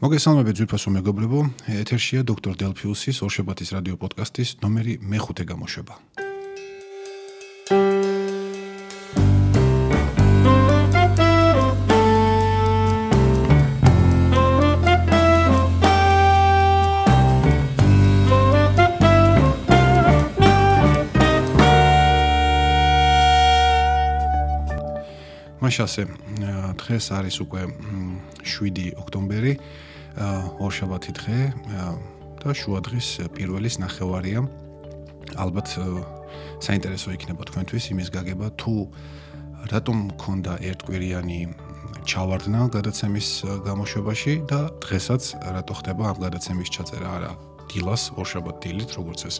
მოგესალმებით ძვირფასო მეგობრებო, ეთერშია დოქტორ დელფიუსის ორშაბათის რადიო პოდკასტის ნომერი მე-5 გამოშვება. მაშასე დღეს არის უკვე 7 ოქტომბერი ორშაბათი დღე და შუადღის პირველის ნახევარია. ალბათ საინტერესო იქნება თქვენთვის იმის გაგება თუ რატომ მქონდა ერთკვირიანი ჩავარდნა გადაცემის გამოშვებაში და დღესაც რატო ხდება ამ გადაცემის ჩაწერა არა დილას ორშაბათ დილით როგორც ეს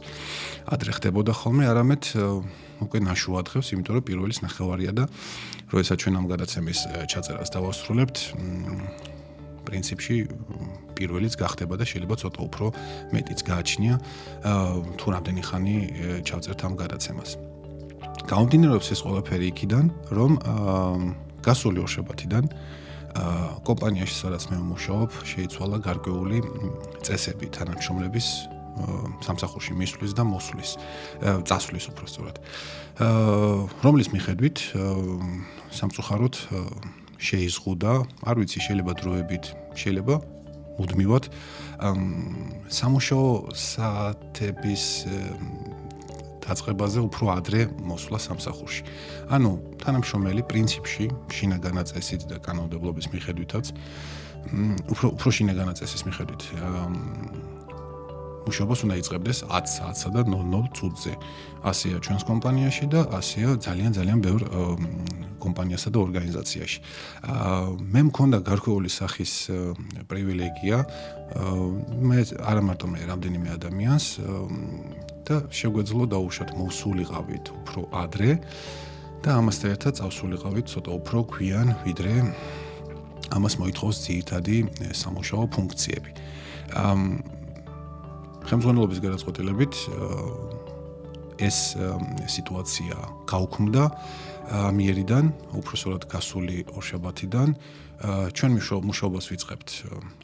ადრე ხდებოდა ხოლმე არამედ უკვე ნაშუა დღეს, იმიტომ რომ პირველის ნახევარია და როდესაც ჩვენ ამ გადაცემის ჩაწერას დავასრულებთ, პრინციპში პირველიც გახდება და შეიძლება ცოტა უფრო მეტიც გააჩნია თუ რამდენი ხანი ჩავწერთ ამ გადაცემას. გამომდინარეობს ეს ყველაფერი იქიდან, რომ გასული ორშაბათიდან კომპანიაში სადაც მე ვმუშაობ, შეიცვალა გარკვეული წესები თანამშრომლების სამსახურში მისვლის და მოსვლის წასვლის უფრო სწორად. რომლის მიხედვით სამწუხაროდ შეიზღუდა, არ ვიცი, შეიძლება დროებით, შეიძლება მუდმივად სამუშაო საათების დაწყებაზე უფრო ადრე მოსვლა სამსახურში. ანუ თანამშრომელი პრინციპში შინაგანა წესით და კანონმდებლობის მიხედვითაც უფრო უფრო შინაგანა წესის მიხედვით მუშაობას უნდა იწყებდეს 10 საათსა და 00 წუთზე. ასეა ჩვენს კომპანიაში და ასეა ძალიან ძალიან ბევრ კომპანიასა და ორგანიზაციაში. მე მქონდა გარკვეული სახის პრივილეგია. მე არა მარტო მე, რამდენიმე ადამიანს და შეგვეძლო დაუშვათ მოვსულიყავით უფრო ადრე და ამასთან ერთად წავსულიყავით ცოტა უფრო გვიან ვიდრე ამას მოითხოვს ძირითადი სამუშაო ფუნქციები. ამ ხელმძღვანელობის გადაწყვეტილებით ეს სიტუაცია გაუქმდა მიერიდან, უბრალოდ გასული ორშაბათიდან ჩვენ მუშაობას ვიწყებთ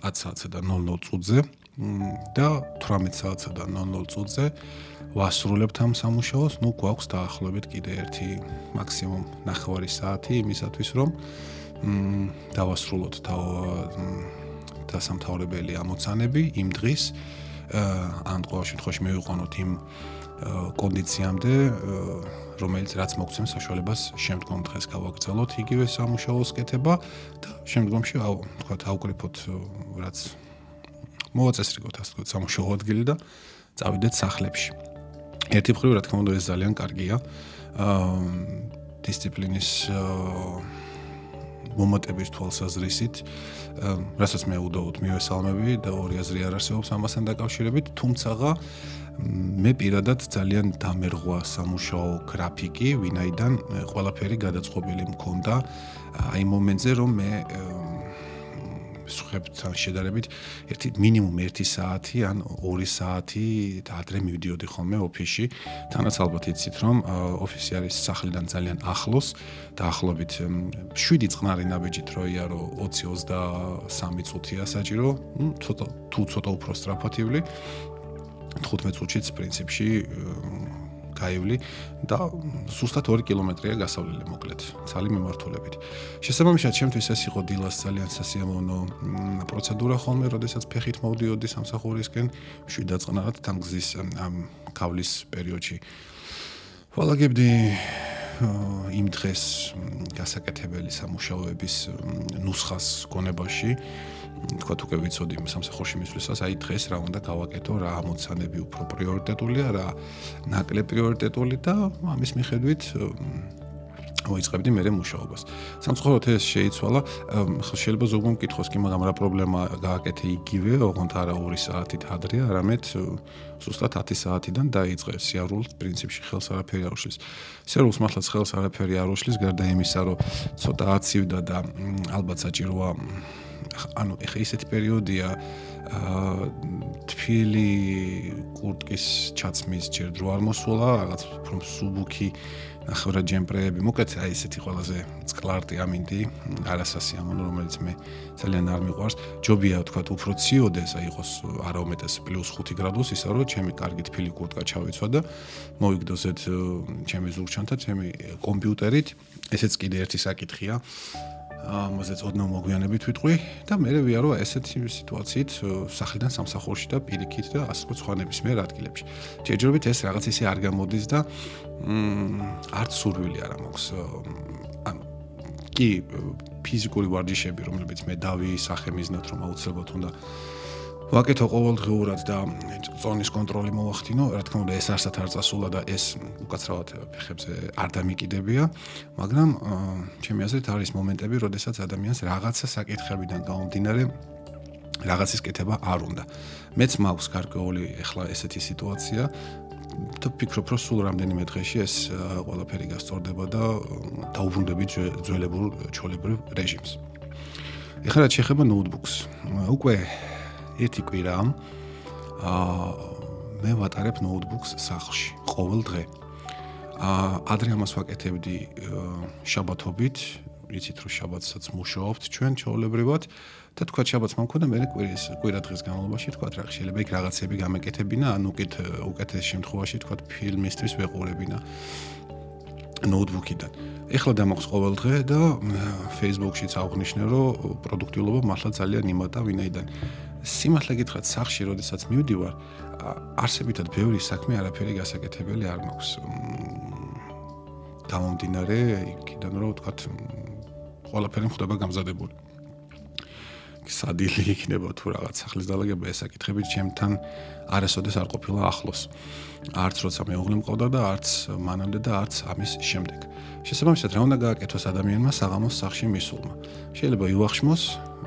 10 საათზე და 00 წუთზე. და 18 საათსა და 00 წუთზე ვასრულებთ ამ სამუშაოს. ნუ გვაქვს დაახლოებით კიდე ერთი მაქსიმუმ ნახევარი საათი იმისათვის, რომ დავასრულოთ და დასამთავრებელი ამოცანები იმ დღის ან ყოველ შემთხვევაში მივიყვანოთ იმ კონდიციამდე, რომელიც რაც მოგცემს საშუალებას შემდგომ დღეს გავაგრძელოთ იგივე სამუშაოს კეთება და შემდგომში აუ თქვათ აუკრიფოთ რაც მოაწესრიგოთ ასე თქვათ სამუშაო ადგილი და წავიდეთ სახლებში. ერთი მხრივ რა თქმა უნდა ეს ძალიან კარგია. აა დისციპლინის მომატების თვალსაზრისით, რასაც მე უდაოდ მივესალმები და ორი აზრი არ არსებობს ამასთან დაკავშირებით, თუმცა მე პირადად ძალიან დამერღვა სამუშაო გრაფიკი, ვინაიდან ყველაფერი გადაწყობილი მქონდა აი მომენტზე, რომ მე შეხვებთან შედარებით ერთი მინიმუმ 1 საათი ან 2 საათი ადრე მივდიოდი ხოლმე ოფისში. თანაც ალბათ იცით რომ ოფისი არის სახლიდან ძალიან ახლოს, დაახლოებით 7 წყნარი ნაბიჯით რო იარო 20-23 წუთია საჭირო, ну ცოტა თუ ცოტა უფრო სტრაფათივლი 15 წუთშიც პრინციპში გაივლი და სუსტად 2 კილომეტრია გასავლელი მოკლედ ცალი მიმართულებით. შესაბამისად, ჩემთვის ეს იყო დილას ძალიან სასიამოვნო პროცედურა ხოლმე, როდესაც ფეხით მოვდიოდი სამსახურისკენ, შვიდ დაწყნარად თან გზის ამ კავლის პერიოდში. ვალაგებდი იმ დღეს გასაკეთებელი სამუშაოების ნუსხას გონებაში თქვა თუ კი ვიცოდი სამსახურში მისვლისას, აი დღეს რა უნდა გავაკეთო, რა ამოცანები უფრო პრიორიტეტულია, რა ნაკლებ პრიორიტეტული და ამის მიხედვით მოიწყებდი მე მუშაობას. სამწუხაროდ ეს შეიცვალა, შეიძლება ზოგმა მკითხოს კი, მაგრამ რა პრობლემა გააკეთე იგივე, ოღონდ არა 2 საათით ადრე, არამედ ზუსტად 10 საათიდან დაიწყე სიარულს პრინციპში ხელს არაფერი არ უშლის. სიარულს მართლაც ხელს არაფერი არ უშლის, გარდა იმისა, რომ ცოტა აცივდა და ალბათ საჭიროა ანუ ეხა ისეთი პერიოდია აა თბილი კურტკის ჩაცმის ჯერ დრო არ მოსულა, რაღაც უფრო სუბუქი ნახევრად ჯემპრეები, მოკლედ აი ესეთი ყველაზე წყლარტი ამინდი, არასასიამოვნო, რომელიც მე ძალიან არ მიყვარს. ჯობია თქვა უფრო ციოდეს, აი იყოს არაომეტეს +5 გრადუსი, ისა რომ ჩემი კარგი თბილი კურტკა ჩავიცვა და მოიგდოზეთ ჩემი ზურგჩანთა, ჩემი კომპიუტერით. ესეც კიდე ერთი საკითხია. ამაზე წოდნო მოგვიანებით ვიტყვი და მე ვიარო ესეთი სიტუაციით სახლიდან სამსახურში და პირიქით და ასე სხვანების მე ადგილებში. ჯერჯერობით ეს რაღაც ისე არ გამოდის და მ არც სურვილი არ მაქვს. ანუ კი ფიზიკური ვარჯიშები, რომლებიც მე დავისახე მიზნად რომ აუცილებლად უნდა ვაკეთო ყოველდღიურად და ზონის კონტროლი მოვახდინო, რა თქმა უნდა ეს არსად არ წასულა და ეს უკაცრავად ფეხებზე არ დამიკიდებია, მაგრამ ჩემი აზრით არის მომენტები, როდესაც ადამიანს რაღაცა საკითხებიდან გამომდინარე რაღაცის კეთება არ უნდა. მეც მაქვს გარკვეული ახლა ესეთი სიტუაცია და ფიქრობ, რომ სულ რამდენიმე დღეში ეს ყველაფერი გასწორდება და დაუბრუნდები ძველებურ ჩოლებრივ რეჟიმს. ეხლა რაც შეეხება ნოუთბუქს, უკვე ერთი კვირა აა მე ვატარებ ნოუთბუქს სახლში ყოველ დღე. აა ადრე ამას ვაკეთებდი შაბათობით, იცით რომ შაბათსაც მუშაობთ ჩვენ ჩაოლებრივად და თქვა შაბათს მომქონდა მე კვირის კვირა დღის განმავლობაში თქვა რა შეიძლება იქ რაღაცები გამეკეთებინა, ან უკეთ უკეთეს შემთხვევაში თქვა ფილმისთვის ვეყურებინა ნოუთბუქიდან. ეხლა დამაქვს ყოველ დღე და Facebook-შიც აღნიშნე რომ პროდუქტიულობა მართლა ძალიან იმატა ვინაიდან სიმართლე გითხრათ, სახში, როდესაც მივდივარ, არსებითად ბევრი საქმე არაფერი გასაკეთებელი არ მაქვს. გამომდინარე, იქიდან რომ ვთქვათ, ყველაფერი ხდება გამზადებული. სადილი იქნება თუ რაღაც სახლის დალაგება ეს საკითხები ჩემთან არასოდეს არ ყოფილა ახლოს. არც როცა მეუღლე მყავდა და არც მანამდე და არც ამის შემდეგ. შესაბამისად, რა უნდა გააკეთოს ადამიანმა საღამოს სახში მისულმა? შეიძლება იუახშმოს,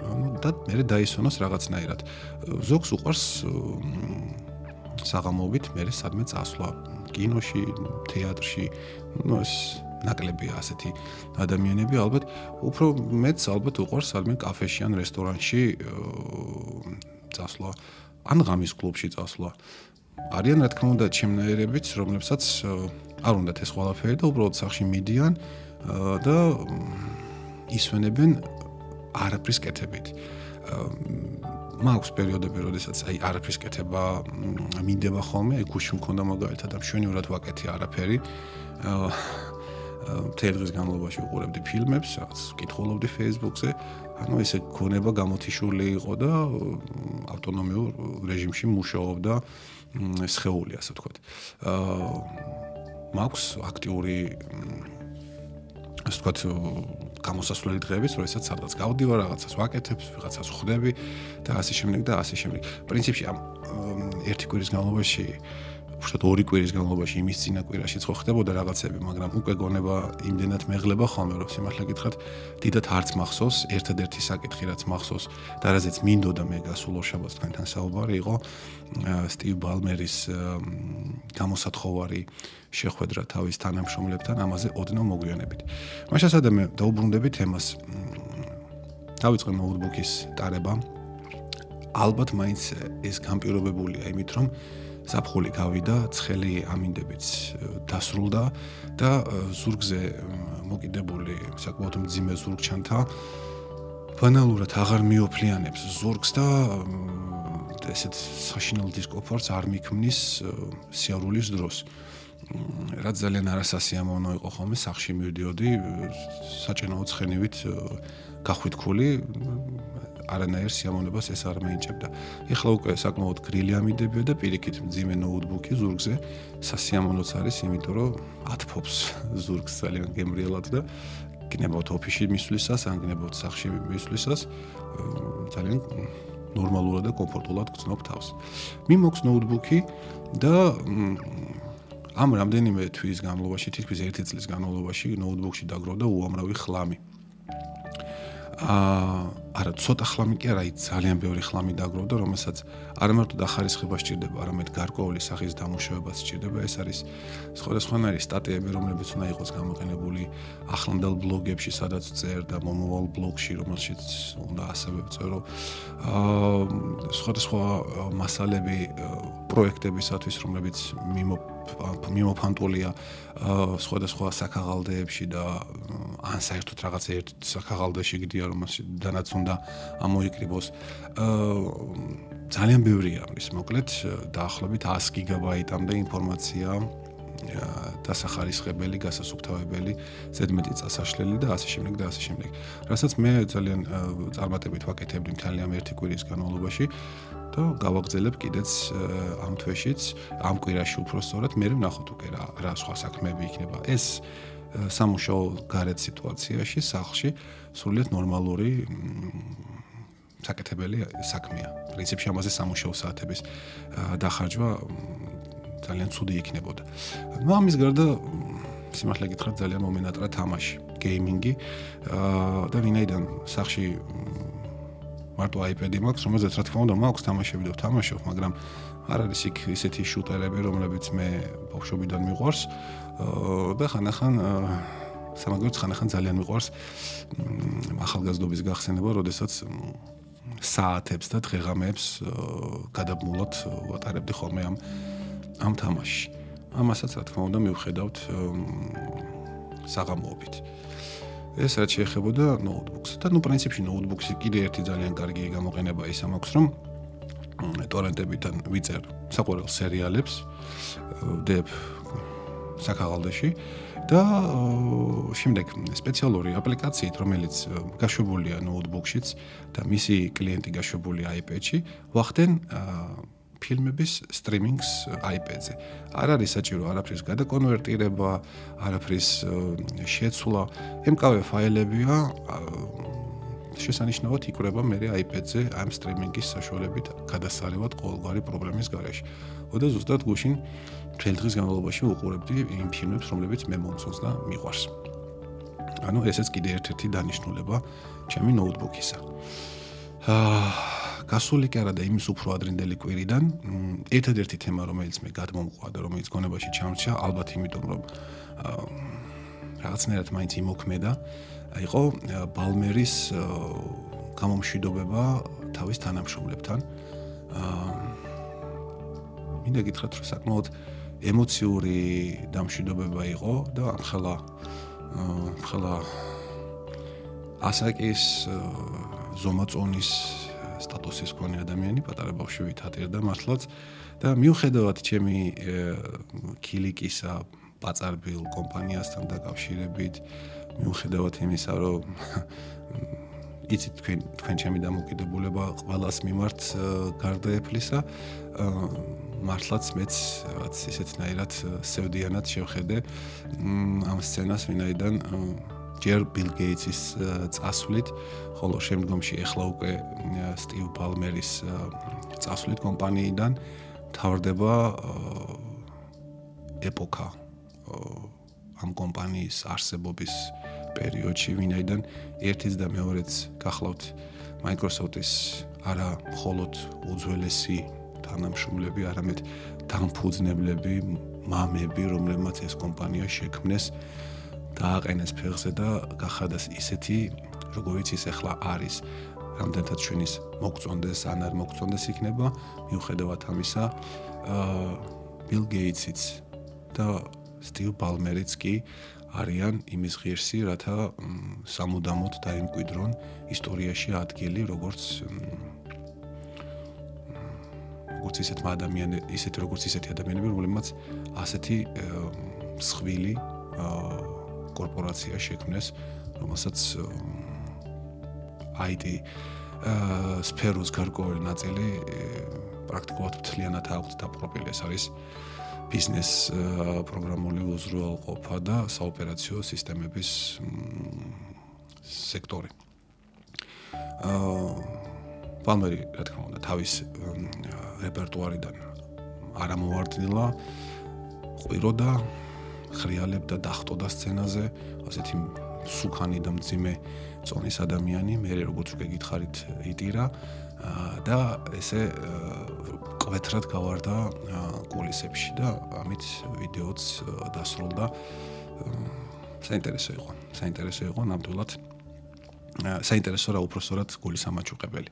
ანუ და მე დაისვენოს რაღაცნაირად. ზოგს უყარს საღამოობით მე სადმე წასვლა, კინოში, თეატრში, ну ეს ნაკლებია ასეთი ადამიანები, ალბათ უფრო მეც ალბათ უყარს სადმე კაფეში ან რესტორანში წასვლა, ან ღამის კლუბში წასვლა. არიან რა თქმა უნდა ჩემნაირებიც, რომლებსაც არ უნდათ ეს ყველაფერი და უბრალოდ სახში მიდიან და ისვენებენ არაფრის კეთებით. მაქვს პერიოდები, როდესაც აი არაფრის კეთება მინდება ხოლმე, აი გუში მქონდა მაგალითად და მშვენივრად ვაკეთე არაფერი. აა თელღის განმავლობაში უყურებდი ფილმებს, რაღაც კითხულობდი Facebook-ზე. ანუ ესე გონება გამოთიშული იყო და ავტონომიურ რეჟიმში მუშაობდა სხეული, ასე ვთქვათ. აა მაქვს აქტიური ასე ვთქვათ გამოსასვლელი დღეების, როდესაც სადღაც გავდივარ, რაღაცას ვაკეთებ, ვიღაცას ხვდები და ასე შემდეგ და ასე შემდეგ. პრინციპში ამ ერთი კვირის განმავლობაში უშუალოდ ორი კვირის განმავლობაში იმის წინა კვირაში ხო ხდებოდა რაღაცები, მაგრამ უკვე გონება იმდენად მეღლება ხოლმე, რომ სიმართლე გითხრათ, დიდათ არც მახსოვს, ერთადერთი საკითხი რაც მახსოვს და რაზეც მინდოდა მე გასულ ორშაბათს თქვენთან საუბარი იყო სტივ ბალმერის გამოსათხოვარი შეხვედრა თავის თანამშრომლებთან ამაზე ოდნავ მოგვიანებით. მაშასადე მე დაუბრუნდები თემას. დავიწყე ნოუთბუქის ტარება. ალბათ მაინც ეს გამპირობებულია იმით, რომ საფხული გავიდა, ცხელი ამინდებიც დასრულდა და ზურგზე მოკიდებული საკმაოდ მძიმე ზურგჩანთა ბანალურად აღარ მიოფლიანებს ზურგს და ესეთ საშინელ დისკომფორტს არ მიქმნის სიარულის დროს. რაც ძალიან არასასიამოვნო იყო ხოლმე სახში მივდიოდი საჭენაო ცხენივით გახვითქული არანაირ სიამოვნებას ეს არ მეინჭებდა. ეხლა უკვე საკმაოდ გრილი ამიდებია და პირიქით მძიმე ნოუთბუქი ზურგზე სასიამოვნოც არის, იმიტომ რომ ათფობს ზურგს ძალიან გემრიელად და გნებავთ ოფისში მისვლისას, ან გნებავთ სახში მისვლისას ძალიან ნორმალურად და კომფორტულად გწნობ თავს. მიმოქს ნოუთბუქი და ამ რამდენიმე თვის განმავლობაში, თითქმის 1 წლის განმავლობაში ნოუთბუქში დაგროვდა უამრავი ხლამი. აა არა ცოტა ხლამი კი არა, ძალიან ბევრი ხლამი დაგროვდა, რომელსაც არა მარტო დახარისხება სჭირდება, არამედ გარკვეული სახის დამუშავებაც სჭირდება. ეს არის სხვადასხვანაირი სტატიები, რომლებიც უნდა იყოს გამოყენებული ახლანდელ ბლოგებში, სადაც წერ და მომავალ ბლოგში, რომელშიც უნდა ასევე წერო. აა სხვადასხვა მასალები პროექტებისათვის, რომლებიც მიმო მიმოფანტულია სხვადასხვა საქაღალდეებში და ან საერთოდ რაღაც ერთ საქაღალდეში გდია რომ დანაც უნდა ამოიკრიბოს ძალიან ბევრია ის მოკლედ დაახლოებით 100 გიგაბაიტამდე ინფორმაცია დასახარისხებელი, გასასუფთავებელი, ზედმეტი წასაშლელი და ასე შემდეგ და ასე შემდეგ. რასაც მე ძალიან წარმატებით ვაკეთებდი მთელი ამ ერთი კვირის განმავლობაში და გავაგზელებ კიდეც ამ თვეშიც, ამ კვირაში უფრო სწორად, მე ვნახოთ უკვე რა რა სხვა საქმეები იქნება. ეს სამუშაო გარეთ სიტუაციაში, სახლში სრულიად ნორმალური საკეთებელი საქმეა. პრინციპში ამაზე სამუშაო საათების დახარჯვა ძალიან ცუდი იქნებოდა. ნუ ამის გარდა სიმართლე გითხრათ ძალიან მომენატრა თამაში, გეიმინგი და ვინაიდან სახში მარტო iPad-ი მაქვს, რომელზეც რა თქმა უნდა მაქვს თამაშები და ვთამაშობ, მაგრამ არ არის იქ ისეთი შუტერები, რომლებიც მე ბავშვობიდან მიყვარს და ხანახან სამაგერც ხანახან ძალიან მიყვარს ახალგაზრდობის გახსენება, როდესაც საათებს და დღეღამეებს გადაბმულად ვატარებდი ხოლმე ამ ამ თამაშში. ამასაც რა თქმა უნდა მივხედავთ საღამოობით. ეს რაც შეეხებოდა ნოუთბუქს და ნუ პრინციპში ნოუთბუქსი კიდე ერთი ძალიან კარგი გამოყენება ის ამაქვს რომ ტორენტებიდან ვიწერ საყურელ სერიალებს დებ საქაღალდეში და შემდეგ სპეციალური აპლიკაციით რომელიც გაშვებულია ნოუთბუქშიც და მისი კლიენტი გაშვებულია iPad-ში ვახდენ ფილმების სტრიმინგს iPad-ზე. არ არის საჭირო არაფრის გადაკონვერტირება, არაფრის შეცვლა. ემკავე ფაილებია შესანიშნავად იკვრება მე iPad-ზე ამ სტრიმინგის საშუალებით გადასარევად ყოველგვარი პრობლემის გარეშე. ოდა ზუსტად გუშინ მთელ დღის განმავლობაში უყურებდი იმ ფილმებს, რომლებიც მე მომწონს და მიყვარს. ანუ ესეც კიდე ერთ-ერთი დანიშნულება ჩემი ნოუთბუქისა. აა გასული კი არა და იმის უფრო ადრინდელი კვირიდან ერთადერთი თემა რომელიც მე გადმომყვა და რომელიც გონებაში ჩამრჩა ალბათ იმიტომ რომ რაღაცნაირად მაინც იმოქმედა იყო ბალმერის გამომშვიდობება თავის თანამშრომლებთან. მინდა გითხრათ რომ საკმაოდ ემოციური დამშვიდობება იყო და ახლა ახლა ასაკის ზომაწონის სტატუსის მქონე ადამიანი პატარა ბავშვი თატირდა მართლაც და მიუხედავად ჩემი კილიკისა პაწარბილ კომპანიასთან დაკავშირებით მიუხედავად იმისა რომ იცით თქვენ თქვენ ჩემი დამოკიდებულება ყველას მიმართ გარდაეფლისა მართლაც მეც რაღაც ისეთნაირად სევდიანად შევხედე ამ სცენას ვინაიდან ჯერ ბილ გეიტსის წასვლით, ხოლო შემდგომში ახლა უკვე სტივ პალმერის წასვლით კომპანიიდან თავდება ეპოქა ამ კომპანიის არსებობის პერიოდში, ვინაიდან ერთიც და მეორეც გახლავთ Microsoft-ის არა მხოლოდ უძველესი თანამშრომლები, არამედ დამფუძნებლები, მამები, რომლებმაც ეს კომპანია შექმნეს დააყენეს ფეხზე და გახადას ისეთი, როგორიც ის ახლა არის. რამდენთაც ჩვენის მოგწონდეს ან არ მოგწონდეს იქნება, მიუხედავად ამისა, აა ბილ გეიტსიც და სტივ პალმერიც კი არიან იმის ღირსი, რათა სამუდამოდ დაიმკვიდრონ ისტორიაში ადგილი, როგორც როგორც ისეთ ადამიანები, ისეთ როგორც ისეთი ადამიანები, რომლებმაც ასეთი მსხვილი აა კორპორაცია შექმნეს, რომელსაც IT სფეროს გარკვეული ნაწილი პრაქტიკულად მთლიანად აქვს დაპყრობილი. ეს არის ბიზნეს პროგრამული უზრუნველყოფა და საოპერაციო სისტემების სექტორი. აა პალმერი, რა თქმა უნდა, თავის რეპერტუარიდან არ ამოვარდნილა ყვირო და ხრიალებდა, დახტოდა სცენაზე, ასეთი სუქანი და მძიმე წონის ადამიანი, მე როგორც უკვე გითხარით, იტირა და ესე კვეთრად გავარდა კულისებში და ამით ვიდეოც დასრულდა. საინტერესო იყო, საინტერესო იყო ნამდვილად. საინტერესო რა უფრო სწორად გოლის ამაჩუყებელი.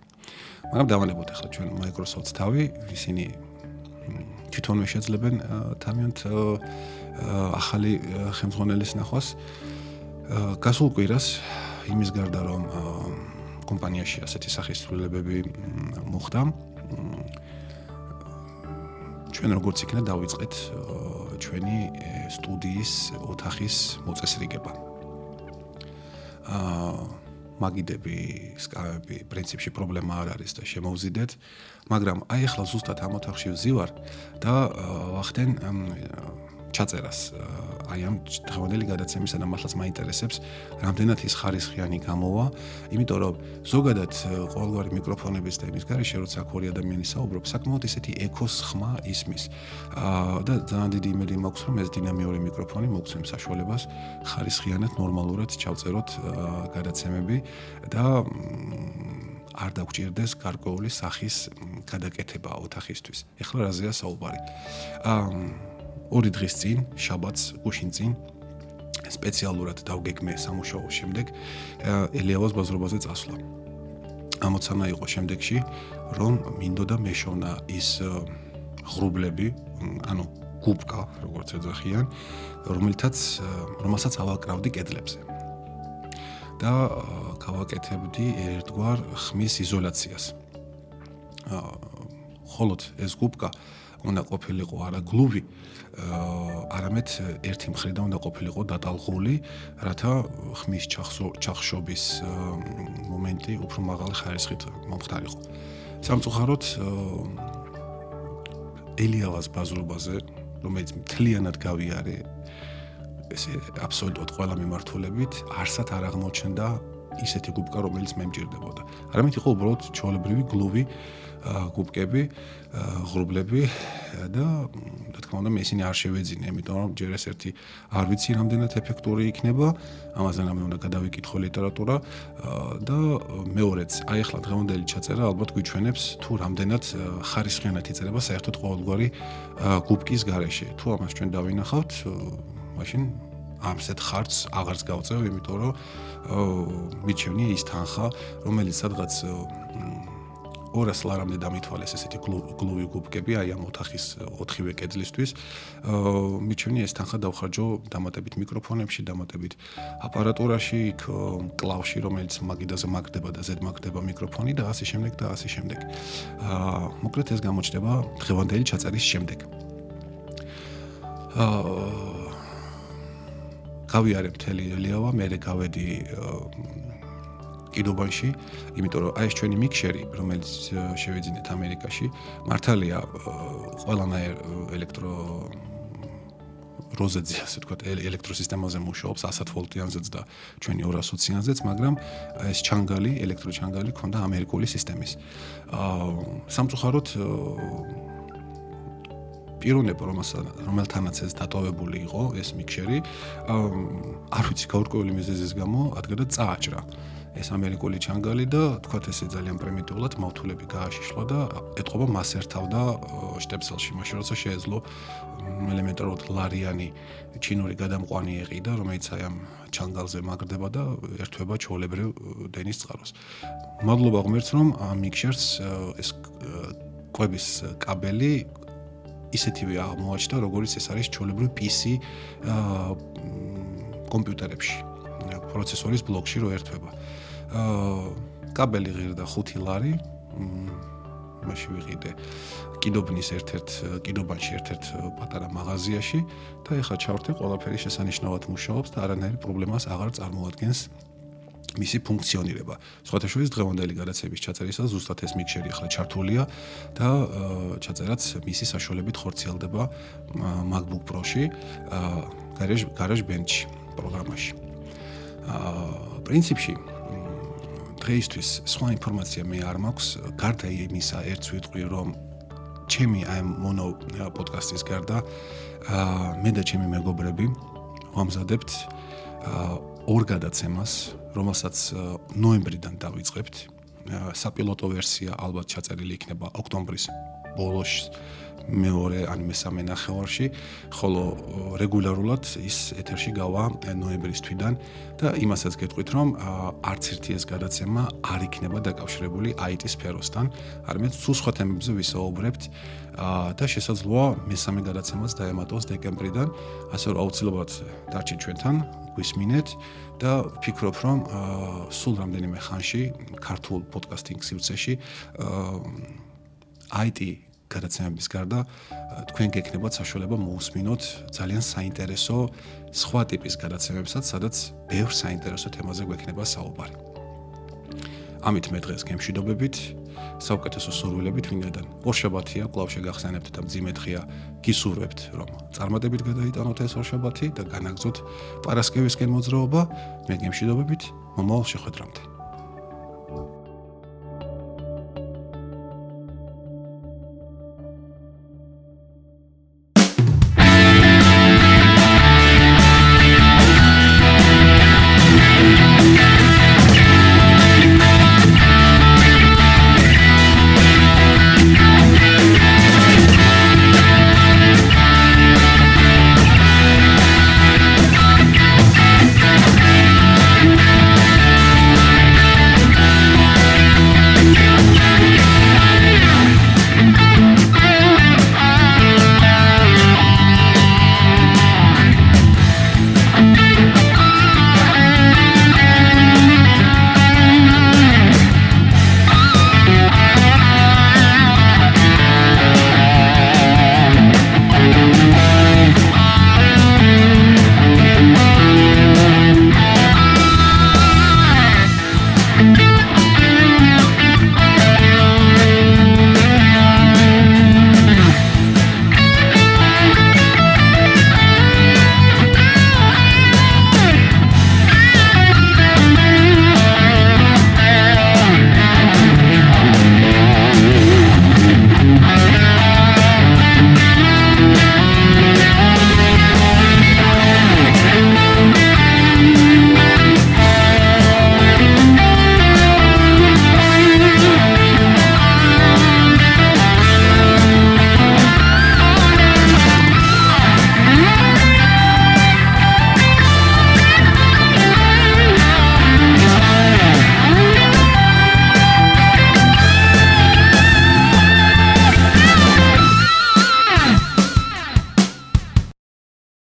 მაგრამ დავალებოთ ახლა ჩვენ Microsoft-ს თავი, ისინი თვითონვე შეძლებენ თამიონ ახალი ხელმძღვანელის ნახვას. გასულ კვირას იმის გარდა რომ კომპანიაში ასეთი სახის ცვლილებები მოხდა ჩვენ როგორც იქნა დავიწყეთ ჩვენი სტუდიის ოთახის მოწესრიგება აა მაგიდები, სკავები, პრინციპში პრობლემა არ არის და შემოვზიდეთ, მაგრამ აი ახლა ზუსტად ამ ოთახში ვზივარ და ვახდენ ჩაწერას აი ამ დღევანდელი გადაცემისა და მართლაც მაინტერესებს რამდენად ის ხარისხიანი გამოვა იმიტომ რომ ზოგადად ყოველგვარი მიკროფონების და იმის გარეშე როცა აქ ორი ადამიანი საუბრობს საკმაოდ ისეთი ეკოს ხმა ისმის და ძალიან დიდი იმედი მაქვს რომ ეს დინამიური მიკროფონი მოგცემს საშუალებას ხარისხიანად ნორმალურად ჩავწეროთ გადაცემები და არ დაგჭირდეს გარკვეული სახის გადაკეთება ოთახისთვის. ეხლა რაზეა საუბარი? აა ორი დღის წინ, შაბათს, გუშინ წინ სპეციალურად დავგეგმე სამუშაოს შემდეგ ელიავას ბაზრობაზე წასვლა. ამოცანა იყო შემდეგში, რომ მინდოდა მეშოვნა ის ღრუბლები, ანუ გუბკა, როგორც ეძახიან, რომელთაც რომელსაც ავაკრავდი კედლებზე. და გავაკეთებდი ერთგვარ ხმის იზოლაციას. აა ხოლოდ ეს გუბკა უნდა ყოფილიყო არა გლუვი, არამედ ერთი მხრიდან უნდა ყოფილიყო დატალღული, რათა ხმის ჩახშობის მომენტი უფრო მაღალი ხარისხით მომხდარიყო. სამწუხაროდ ელიავას ბაზრობაზე, რომელიც მთლიანად გავიარე ესე აბსოლუტურად ყველა მიმართულებით, არსად არ აღმოჩნდა ისეთი გუბკა, რომელიც მე მჭირდებოდა. არამედ იყო უბრალოდ ჩოლებრივი გლუვი გუბკები, ღრუბლები და რა თქმა უნდა ისინი არ შევეძინე, იმიტომ რომ ჯერ ეს ერთი არ ვიცი რამდენად ეფექტური იქნება, ამაზე რამე უნდა გადავიკითხო ლიტერატურა და მეორეც, აი ახლა დღევანდელი ჩაწერა ალბათ გვიჩვენებს თუ რამდენად ხარისხიანად იწერება საერთოდ ყოველგვარი გუბკის garaშე. თუ ამას ჩვენ დავინახავთ, მაშინ ამსეთ ხარც აღარც გავწევ, იმიტომ რომ მიჩვენი ის თანხა, რომელიც სადღაც 200 ლარამდე დამითვალეს ესეთი გლუვი გუბკები, აი ამ ოთახის 4-ვე კედლისთვის. აა მიჩვენი ეს თანხა დავხარჯო დამატებით მიკროფონებში, დამატებით აპარატურაში, იქ კლავში, რომელიც მაგიდაზე მაგდება და ზედ მაგდება მიკროფონი და ასე შემდეგ და ასე შემდეგ. აა მოკლედ ეს გამოჩნდება დღევანდელი ჩაწერის შემდეგ. აა გავიარე მთელი ელიავა, მე გავედი კიდობანში, იმიტომ რომ აი ეს ჩვენი მიქსერი, რომელიც შევეძინეთ ამერიკაში, მართალია ყველანაირ ელექტრო როზეძე ასე თქვა ელექტროსისტემაზე მუშაობს 100 ვოლტიანზეც და ჩვენი 220-იანზეც, მაგრამ ეს ჩანგალი, ელექტროჩანგალი ქონდა ამერიკული სისტემის. აა სამწუხაროდ პიროვნება რომელთანაც ეს დატოვებული იყო ეს მიქსერი არ ვიცი გაურკვეველი მიზეზის გამო ადგადა წააჭრა. ეს ამერიკული ჩანგალი და თქვათ ესე ძალიან პრიმიტიულად მავთულები გააშიშლა და ეთყობა მას ერთავდა შტეპსელში. მაშინ როცა შეეძლო ელემენტარულად ლარიანი ჩინური გადამყვანი ეყიდა რომელიც აი ამ ჩანგალზე მაგრდება და ერთვება ჩოლებრივ დენის წყაროს. მადლობა ღმერთს რომ ამ მიქსერს ეს კვების კაბელი ისეთივე აღმოაჩნდა, როგორც ეს არის ჩოლებრივი PC კომპიუტერებში, პროცესორის ბლოკში რო ერთვება. აა კაბელი ღირდა 5 ლარი. მაშინ ვიყიდე კიდობნის ერთ-ერთ კიდობანში ერთ-ერთ პატარა მაღაზიაში და ეხლა ჩავრთე ყველაფერი შესანიშნავად მუშაობს და არანაირი პრობლემას აღარ წარმოადგენს მისი ფუნქციონირება. სხვათა შორის დღევანდელი გადაცემის ჩაწერისას ზუსტად ეს მიქსერი ახლა ჩართულია და ჩაწერაც მისი საშუალებით ხორციელდება MacBook Pro-ში, Garage Garage Bench პროგრამაში. აა პრინციპში დღეისთვის სხვა ინფორმაცია მე არ მაქვს, გარდა იმისა, ერთს ვიტყვი, რომ ჩემი აი mono პოდკასტის გარდა აა მე და ჩემი მეგობრები ვამზადებთ აა ორ გადაცემას, რომელსაც ნოემბრიდან დავიწყებთ. საპილოტო ვერსია ალბათ ჩაწერილი იქნება ოქტომბრის ბოლოს მეორე ან მესამე ნახევარში, ხოლო რეგულარულად ის ეთერში გავა ნოემბრის თვიდან და იმასაც გეტყვით, რომ არც ერთი ეს გადაცემა არ იქნება დაკავშირებული IT სფეროსთან, არამედ სულ სხვა თემებზე ვისაუბრებთ და შესაძლოა მესამე გადაცემაც დაემატოს დეკემბრიდან, ასე რომ აუცილებლად დარჩით ჩვენთან, გვისმინეთ და ვფიქრობ, რომ სულ რამდენიმე ხანში ქართულ პოდკასტინგ სივრცეში IT გადაცემების გარდა თქვენ გეკნებათ საშუალება მოусმინოთ ძალიან საინტერესო სხვა ტიპის გადაცემებსაც, სადაც ბევრ საინტერესო თემაზე გვექნება საუბარი. ამით მე დღეს გემშვიდობებით, საუკეთესო სურვილებით ვინდან. ორშაბათია, კლავ შეგახსენებთ და მძიმე დღეა, გისურვებთ, რომ წარმატებით გადაიტანოთ ეს ორშაბათი და განაგზოთ პარასკევისკენ მოძრაობა. მე გემშვიდობებით, მომავალ შეხვედრამდე.